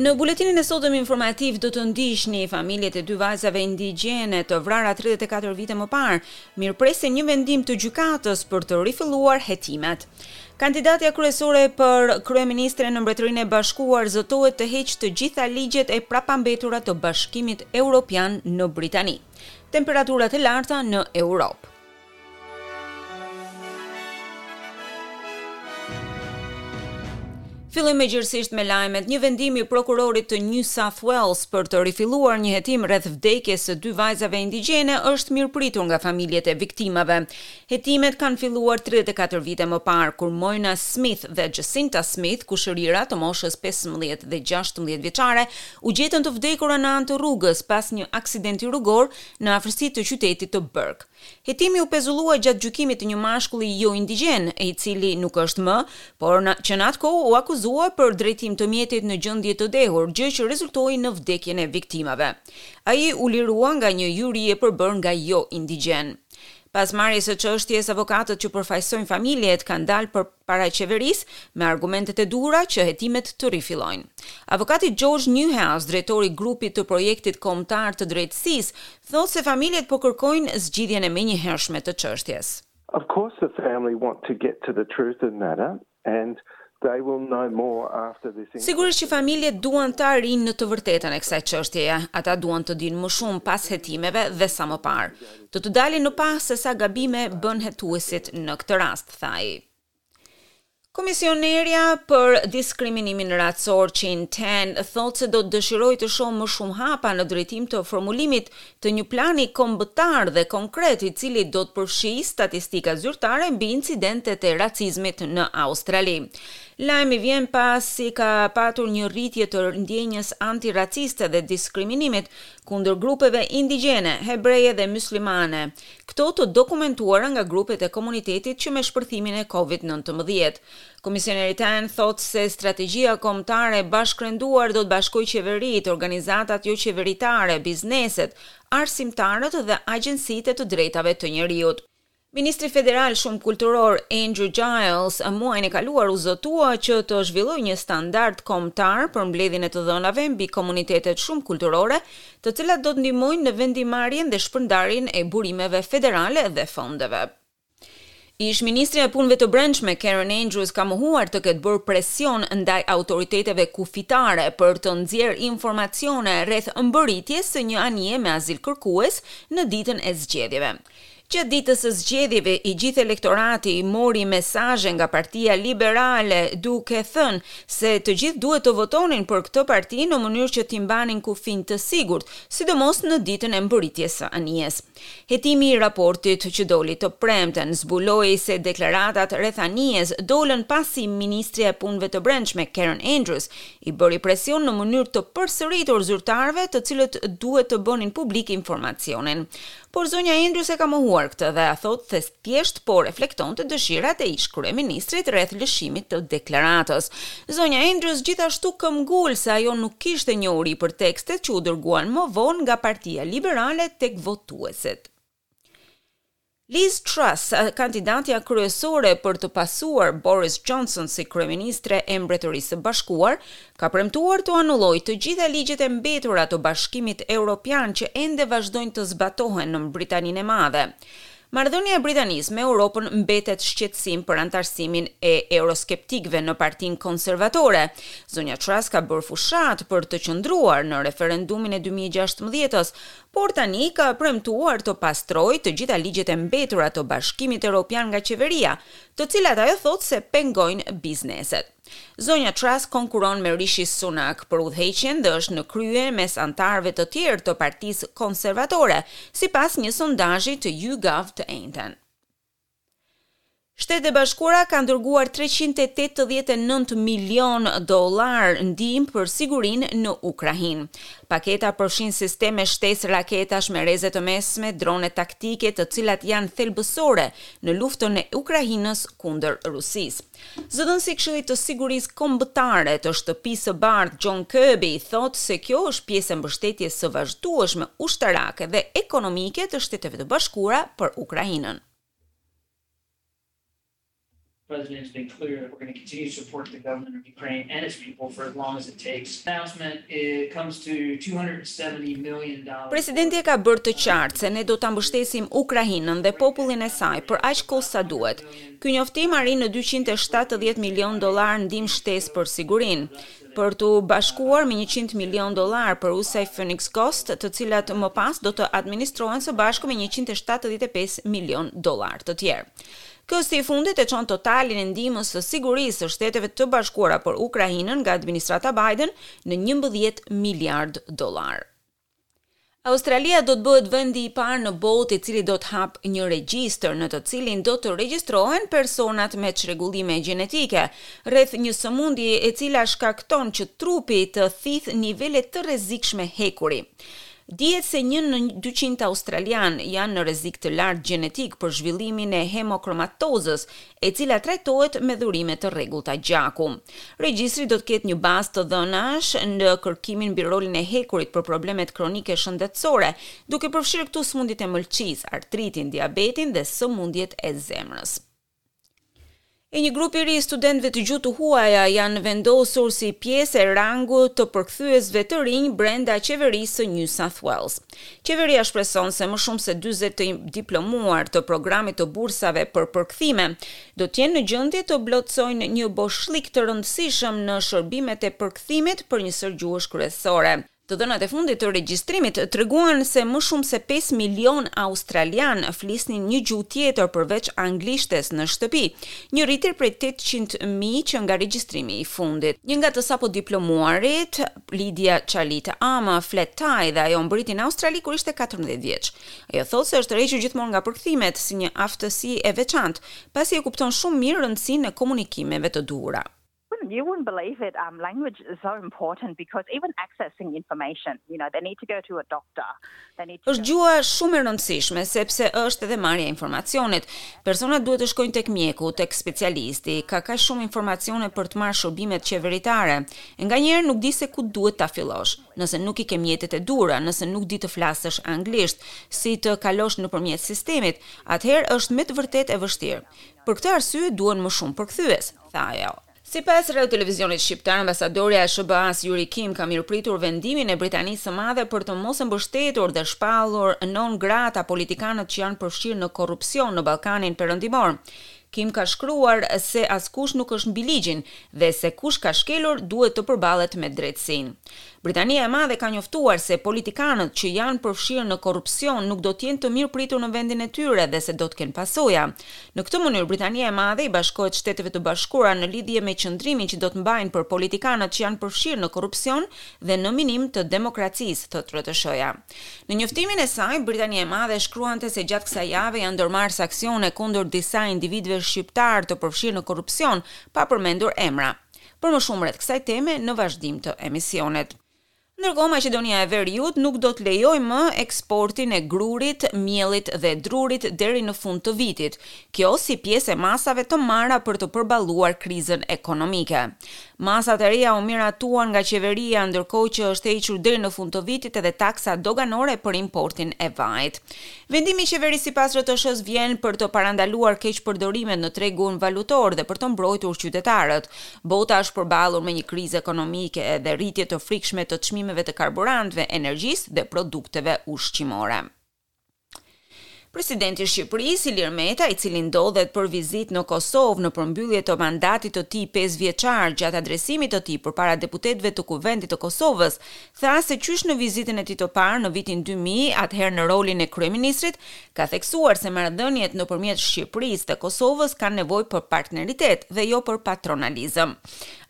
Në buletinin e sotëm informativ do të ndiqni familjet e dy vajzave indigjene të vrara 34 vite më parë, mirëpresin një vendim të gjykatës për të rifilluar hetimet. Kandidatja kryesore për kryeministre në Mbretërinë e Bashkuar zotohet të heqë të gjitha ligjet e prapambetura të Bashkimit Europian në Britani. Temperatura të larta në Europë. Fillojmë gjerësisht me lajmet. Një vendim i prokurorit të New South Wales për të rifilluar një hetim rreth vdekjes së dy vajzave indigjene është mirëpritur nga familjet e viktimave. Hetimet kanë filluar tridhjetë e katër vite më parë, kur Mona Smith dhe Jacinta Smith, kushërira të moshës pesëmbëdhjetë dhe gjashtëmbëdhjetë vjeçare, u gjetën të vdekura në anë të rrugës pas një aksidenti rrugor në afërsi të qytetit të Bourke. Hetimi u pezullua gjatë gjykimit të një mashkulli jo-indigjen, i cili nuk është më, por që në atë kohë u akuzua për drejtim të mjetit në gjendje të dehur, gjë që rezultoi në vdekjen e viktimave. Ai u lirua nga një juri e përbërë nga jo-indigjenë. Pas marrjes së çështjes, avokatët që përfaqësojnë familjet kanë dalë përpara qeverisë me argumentet e duhura që hetimet të rifillojnë. Avokati George Newhouse, drejtor i grupit të Projektit Kombëtar të Drejtësisë, thotë se familjet po kërkojnë zgjidhjen e menjëhershme të çështjes. Of course the family want to get to the truth of matter, Sigurisht që familjet duan të arrijnë në të vërtetën e kësaj çështjeje. Ata duan të dinë më shumë pas hetimeve dhe sa më parë. Do të dalin në pah se sa gabime bënë hetuesit në këtë rast, tha ai. Komisionerja për Diskriminimin Racor, Chin Tan, thotë se do të dëshirojë të shohë më shumë hapa në drejtim të formulimit të një plani kombëtar dhe konkret i cili do të përfshijë statistika zyrtare mbi incidentet e racizmit në Australi. Lajmi vjen pasi ka patur një rritje të ndjenjës antiraciste dhe diskriminimit kundër grupeve indigjene, hebreje dhe muslimane, këto të dokumentuara nga grupet e komunitetit që me shpërthimin e Covid nëntëmbëdhjetë. Komisioneri Tan thotë se strategjia kombëtare e bashkërenduar do të bashkojë qeveritë, organizatat joqeveritare, bizneset, arsimtarët dhe agjencitë e të drejtave të njeriut. Ministri federal shumëkulturor Andrew Giles muajin e kaluar u zotua që të zhvillojë një standard kombëtar për mbledhjen e të dhënave mbi komunitetet shumëkulturore, të cilat do të ndihmojnë në vendimmarrjen dhe shpërndarjen e burimeve federale dhe fondeve. Ish-ministrja e Punëve të Brendshme, Karen Andrews ka mohuar të ketë bërë presion ndaj autoriteteve kufitare për të nxjerrë informacione rreth mbërritjes së një anije me azilkërkues në ditën e zgjedhjeve. Gjatë ditës së zgjedhjeve, i gjithë elektorati mori mesazhe nga Partia Liberale duke thënë se të gjithë duhet të votonin për këtë parti në mënyrë që t'i mbanin kufinjtë të sigurt, sidomos në ditën e mbërritjes së anijes. Hetimi i raportit që doli të premten zbuloi se deklaratat rreth anijes dolën pasi ministrja e Punëve të Brendshme, Karen Andrews, i bëri presion në mënyrë të përsëritur zyrtarëve të cilët duhet të bënin publik informacionin. Por zonja Andrews e ka mohuar këtë dhe thotë se thjesht po reflektonte dëshirat e ish-kryeministrit rreth lëshimit të deklaratës. Zonja Andrews gjithashtu këmbgul se ajo nuk kishte njohuri për tekstet që u dërguan më vonë nga Partia Liberale tek votuesit. Liz Truss, kandidatja kryesore për të pasuar Boris Johnson si kryeministre e Mbretërisë së Bashkuar, ka premtuar të anullojë të gjitha ligjet e mbetura të Bashkimit Europian që ende vazhdojnë të zbatohen në Britaninë e Madhe. Marrëdhënia e Britanisë me Europën mbetet shqetësim për anëtarësimin e euroskeptikëve në Partinë Konservatore. Zonja Truss ka bërë fushatë për të qëndruar në referendumin e dy mijë e gjashtëmbëdhjetës, por tani ka premtuar të pastrojë të gjitha ligjet e mbetura të Bashkimit Europian nga qeveria, të cilat ajo thotë se pengojnë bizneset. Zonja Truss konkuron me Rishi Sunak për udhëheqjen dhe është në krye mes anëtarëve të tjerë të Partisë Konservatore, sipas një sondazhi të YouGov të enjten. Shtetet e Bashkuara kanë dërguar treqind e tetëdhjetë e nëntë milion dollarë ndihmë për sigurinë në Ukrainë. Paketa përfshin sisteme shtesë raketash me rreze të mesme, drone taktike, të cilat janë thelbësore në luftën e Ukrainës kundër Rusisë. Zëdhënësi i Këshillit të Sigurisë Kombëtare të Shtëpisë së Bardhë John Kirby thotë se kjo është pjesë e mbështetjes së vazhdueshme ushtarake dhe ekonomike të Shteteve të Bashkuara për Ukrainën. Presidenti e ka bërë të qartë se ne do ta mbështesim Ukrainën dhe popullin e saj për aq kohë sa duhet. Ky njoftim arrin në dyqind e shtatëdhjetë milion dollarë ndihmë shtesë për sigurinë, për t'u bashkuar me njëqind milion dollarë për USAI Phoenix Ghost, të cilat më pas do të administrohen së bashku me njëqind e shtatëdhjetë e pesë milion dollarë të tjerë. Ky është i fundit e çon totalin e ndihmës së sigurisë së Shteteve të Bashkuara për Ukrainën nga administrata Biden në njëmbëdhjetë miliard dollarë. Australia do të bëhet vendi i parë në botë i cili do të hapë një regjistër në të cilin do të regjistrohen personat me çrregullime gjenetike rreth një sëmundjeje e cila shkakton që trupi të thithë nivele të rrezikshme hekuri. Dihet se një në dyqind australianë janë në rrezik të lartë gjenetik për zhvillimin e hemokromatozës, e cila trajtohet me dhurime të rregullta gjaku. Regjistri do të ketë një bazë të dhënash në kërkimin mbi rolin e hekurit për problemet kronike shëndetësore, duke përfshirë këtu sëmundjet e mëlçisë, artritin, diabetin dhe sëmundjet e zemrës. E një grup i ri i studentëve të gjuhëve të huaja janë vendosur si pjesë e rangut të përkthyesve të rinj brenda qeverisë së New South Wales. Qeveria shpreson se më shumë se dyzet të diplomuar të programit të bursave për përkthime do të jenë në gjendje të plotësojnë një boshllëk të rëndësishëm në shërbimet e përkthimit për një sërë gjuhësh kryesore. Të dhënat e fundit të regjistrimit treguan se më shumë se pesë milionë australianë flisnin një gjuhë tjetër përveç anglishtes në shtëpi, një rritje prej tetëqind mijë që nga regjistrimi i fundit. Një nga të sapodiplomuarit, Lidia Çalite Ama flet thai dhe ajo mbriti në Australi kur ishte katërmbëdhjetë vjeç. Ajo thotë se është tërhequr gjithmonë nga përkthimet si një aftësi e veçantë, pasi e kupton shumë mirë rëndësinë e komunikimeve të duhura. You wouldn't believe it, language is so important because even accessing information, you know, they need to go to a doctor. Është gjuha shumë e rëndësishme sepse është edhe marrja e informacionit. Personat duhet të shkojnë tek mjeku, tek specialisti, ka kaq shumë informacione për të marrë shërbimet qeveritare. E nganjëherë nuk di se ku duhet ta fillosh, nëse nuk i ke mjetet e duhura, nëse nuk di të flasësh anglisht, si të kalosh nëpërmjet sistemit, atëherë është me të vërtetë e vështirë. Për këtë arsye duhen më shumë përkthyes, tha ajo. Sipas Radio Televizionit Shqiptar, ambasadorja e SHBA-së Yuri Kim ka mirëpritur vendimin e Britanisë së Madhe për të mos e mbështetur dhe shpallur non grata politikanët që janë përfshirë në korrupsion në Ballkanin Perëndimor. Kim ka shkruar se askush nuk është mbi ligjin dhe se kush ka shkelur duhet të përballet me drejtësinë. Britania e Madhe ka njoftuar se politikanët që janë përfshirë në korrupsion nuk do të jenë të mirëpritur në vendin e tyre dhe se do të kenë pasoja. Në këtë mënyrë, Britania e Madhe i bashkohet Shteteve të Bashkuara në lidhje me qëndrimin që do të mbajnë për politikanët që janë përfshirë në korrupsion dhe në minim të demokracisë, thotë RTSH-ja. Në njoftimin e saj, Britania e Madhe shkruante se gjatë kësaj jave janë ndërmarrë sanksione kundër disa individëve shqiptarë të përfshirë në korrupsion, pa përmendur emra. Për më shumë rreth kësaj teme në vazhdim të emisionit. Ndërkohë Maqedonia e Veriut nuk do të lejojë më eksportin e grurit, miellit dhe drurit deri në fund të vitit, kjo si pjesë e masave të marra për të përballuar krizën ekonomike. Masat e reja u miratuan nga qeveria, ndërkohë që është hequr deri në fund të vitit edhe taksa doganore për importin e vajit. Vendimi i qeverisë sipas RTSH-së vjen për të parandaluar keqpërdorimet në tregun valutor dhe për të mbrojtur qytetarët. Bota është përballur me një krizë ekonomike dhe rritje të frikshme të çmimeve të karburantëve, energjisë dhe produkteve ushqimore. Presidenti i Shqipërisë, Ilir Meta, i cili ndodhet për vizitë në Kosovë në përmbyllje të mandatit të tij pesëvjeçar gjatë adresimit të tij përpara deputetëve të Kuvendit të Kosovës, tha se qysh në vizitën e tij të parë në vitin dy mijë, atëherë në rolin e kryeministrit, ka theksuar se marrëdhëniet nëpërmjet Shqipërisë dhe Kosovës kanë nevojë për partneritet dhe jo për patronalizëm.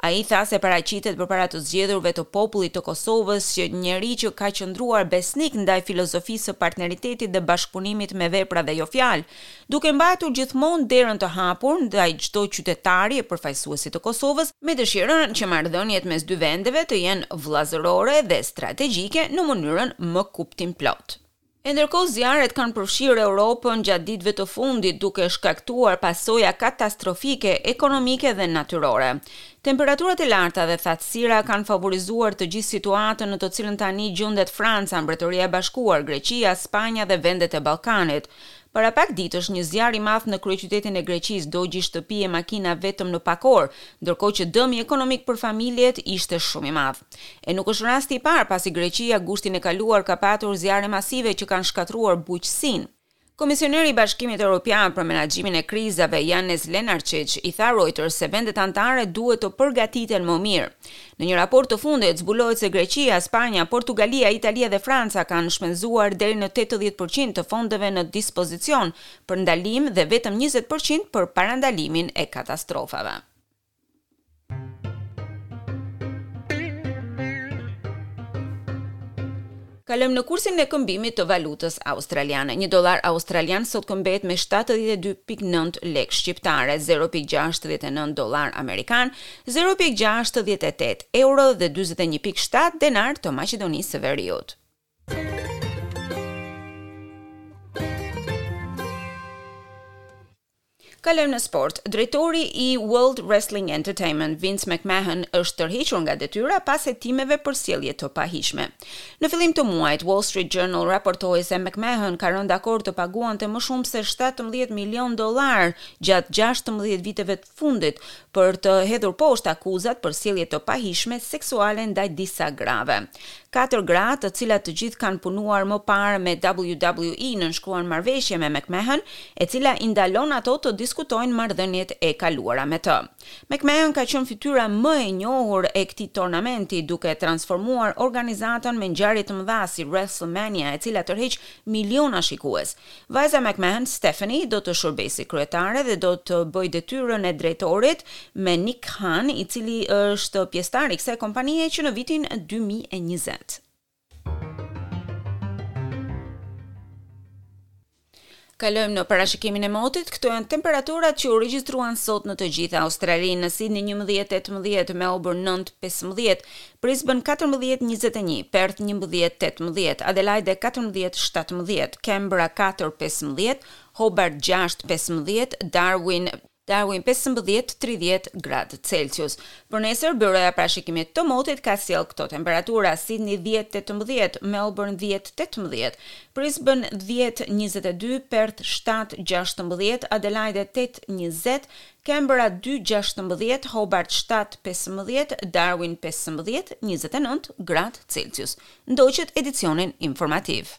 Ai tha se paraqitet përpara të zgjedhurve të popullit të Kosovës si njeri që ka qëndruar besnik ndaj filozofisë së partneritetit dhe bashkëpunimit me vepra dhe jo fjalë, duke mbajtur gjithmonë derën të hapur ndaj çdo qytetari e përfaqësuesit të Kosovës, me dëshirën që marrëdhëniet mes dy vendeve të jenë vëllazërore dhe strategjike në mënyrën më kuptimplotë. E ndërkohë zjarret kanë përfshirë Europën gjatë ditëve të fundit duke shkaktuar pasoja katastrofike ekonomike dhe natyrore. Temperaturat e larta dhe thatësira kanë favorizuar të gjithë situatën në të cilën tani gjendet Franca, Mbretëria e Bashkuar, Greqia, Spanja dhe vendet e Ballkanit, Para pak ditësh, një zjarr i madh në kryeqytetin e Greqisë dogji shtëpi e makina vetëm në pak orë, ndërkohë që dëmi ekonomik për familjet ishte shumë i madh. E nuk është rasti i parë, pasi Greqia gushtin e kaluar ka patur zjarre masive që kanë shkatërruar bujqësinë. Komisioneri i Bashkimit Europian për Menaxhimin e Krizave, Janez Lenarçiç, i tha Reuters se vendet anëtare duhet të përgatiten më mirë. Në një raport të fundit, zbulohet se Greqia, Spanja, Portugalia, Italia dhe Franca kanë shpenzuar deri në tetëdhjetë për qind të fondeve në dispozicion për ndalim dhe vetëm njëzet për qind për parandalimin e katastrofave. Kalojmë në kursin e këmbimit të valutës australiane. Një dollar australian sot këmbehet me shtatëdhjetë e dy pikë nëntë lekë shqiptare, zero pikë gjashtëdhjetë e nëntë dollarë amerikanë, zero pikë gjashtëdhjetë e tetë euro dhe dyzet e një pikë shtatë denarë të Maqedonisë së Veriut. Kalojmë në sport. Drejtori i World Wrestling Entertainment, Vince McMahon, është tërhequr nga detyra pas hetimeve për sjellje të pahijshme. Në fillim të muajit, Wall Street Journal raportoi se McMahon ka rënë dakord të paguante më shumë se shtatëmbëdhjetë milionë dollarë gjatë gjashtëmbëdhjetë viteve të fundit për të hedhur poshtë akuzat për sjellje të pahijshme seksuale ndaj disa grave. Katër gra, të cilat të gjithë kanë punuar më parë me WWE nënshkruan marrëveshje me McMahon, e cila i ndalon ato të diskutojnë marrëdhëniet e kaluara me të. McMahon ka qenë fytyra më e njohur e këtij tornamenti, duke transformuar organizatën me ngjarje të mëdha si WrestleMania, e cila tërheq miliona shikues. Vajza McMahon, Stephanie, do të shërbejë si kryetare dhe do të bëjë detyrën e drejtorit me Nick Khan, i cili është pjesëtar i kësaj kompanie që në vitin dy mijë e njëzet. Kalojmë në parashikimin e motit. Këto janë temperaturat që u regjistruan sot në të gjithë Australinë. Në Sydney 11-18, Melbourne 9-15, Brisbane katërmbëdhjetë njëzet e një, Perth njëmbëdhjetë tetëmbëdhjetë, Adelaide katërmbëdhjetë shtatëmbëdhjetë, Canberra katër pesëmbëdhjetë, Hobart gjashtë pesëmbëdhjetë, Darwin, Darwin pesëmbëdhjetë tridhjetë gradë Celsius. Për nesër, Byroja e Parashikimit të Motit ka sjellë këto temperatura, Sydney dhjetë tetëmbëdhjetë, Melbourne dhjetë tetëmbëdhjetë, Brisbane dhjetë njëzet e dy, Perth shtatë gjashtëmbëdhjetë, Adelaide tetë njëzet, Canberra dy gjashtëmbëdhjetë, Hobart shtatë pesëmbëdhjetë, Darwin pesëmbëdhjetë, njëzet e nëntë gradë Celsius. Ndoqët edicionin informativ.